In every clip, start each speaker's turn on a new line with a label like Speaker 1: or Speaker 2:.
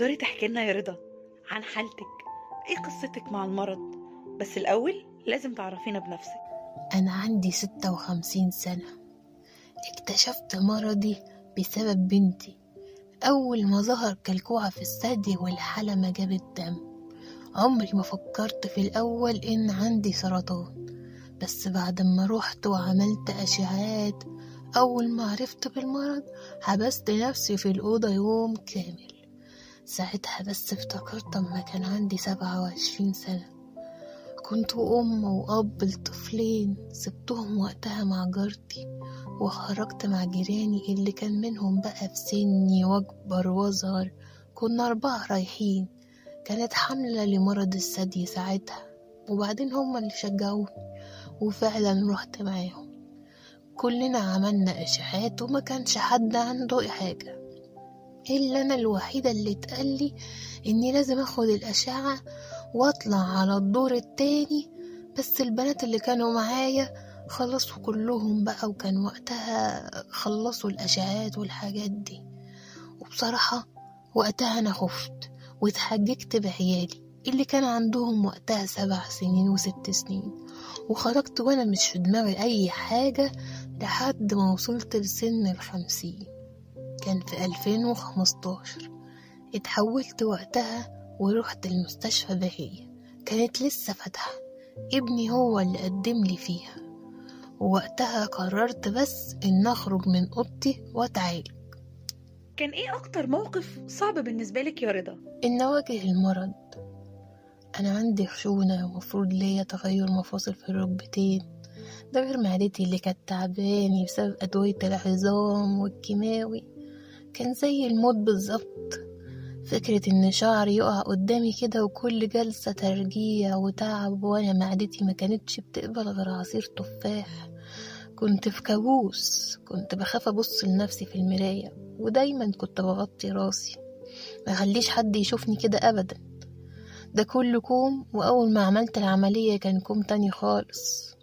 Speaker 1: تقدري تحكي لنا يا رضا عن حالتك؟ إيه قصتك مع المرض؟ بس الأول لازم تعرفينا بنفسك.
Speaker 2: أنا عندي ستة وخمسين سنة. اكتشفت مرضي بسبب بنتي. أول ما ظهر كلكوعة في الثدي والحلمة جابت دم. عمري ما فكرت في الأول إن عندي سرطان. بس بعد ما روحت وعملت أشعات أول ما عرفت بالمرض حبست نفسي في الأوضة يوم كامل. ساعتها بس افتكرت أما كان عندي سبعة وعشرين سنة. كنت أم وأب لطفلين سبتهم وقتها مع جارتي وخرجت مع جيراني اللي كان منهم بقى في سني وأكبر وأصغر. كنا أربعة رايحين. كانت حملة لمرض الثدي ساعتها وبعدين هما اللي شجعوني وفعلا رحت معاهم. كلنا عملنا إشاعات وما كانش حد عنده حاجة. إلا أنا الوحيدة اللي اتقالي إني لازم أخد الأشعة وأطلع على الدور التاني بس البنات اللي كانوا معايا خلصوا كلهم بقى وكان وقتها خلصوا الأشعات والحاجات دي. وبصراحة وقتها أنا خفت واتحججت بعيالي اللي كان عندهم وقتها سبع سنين وست سنين وخرجت وأنا مش في دماغي أي حاجة لحد ما وصلت لسن الخمسين. كان في ألفين وخمستاشر. اتحولت وقتها ورحت المستشفى بهية كانت لسه فاتحة. ابني هو اللي قدم لي فيها. ووقتها قررت بس إن أخرج من أوضتي وأتعالج.
Speaker 1: كان إيه أكتر موقف صعب بالنسبة لك يا رضا؟
Speaker 2: إن أواجه المرض. أنا عندي خشونة ومفروض ليا تغير مفاصل في الركبتين. ده غير معدتي اللي كانت تعباني بسبب أدوية العظام والكيماوي. كان زي الموت بالظبط. فكرة إن شعري يقع قدامي كده وكل جلسة ترجيع وتعب وأنا معدتي ما كانتش بتقبل غير عصير تفاح. كنت في كابوس كنت بخاف أبص لنفسي في المراية ودايما كنت بغطي راسي. ما خليش حد يشوفني كده أبدا. ده كله كوم وأول ما عملت العملية كان كوم تاني خالص.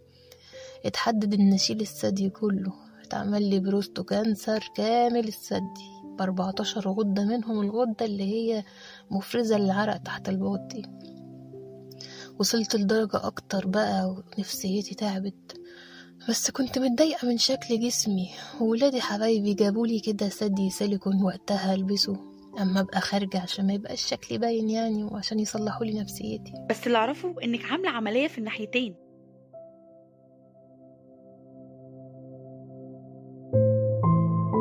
Speaker 2: اتحدد إن أشيل الثدي كله. اتعمل لي breast cancer كامل الثدي. بأربعتاشر غدة منهم الغدة اللي هي مفرزة للعرق تحت باطي وصلت لدرجة أكتر بقى ونفسيتي تعبت. بس كنت متضايقة من شكل جسمي وولادي حبايبي جابولي كده ثدي سيليكون وقتها ألبسه. أما أبقى خارجة عشان ما يبقاش شكلي باين يعني وعشان يصلحولي نفسيتي.
Speaker 1: بس اللي أعرفه إنك عاملة عملية في الناحيتين.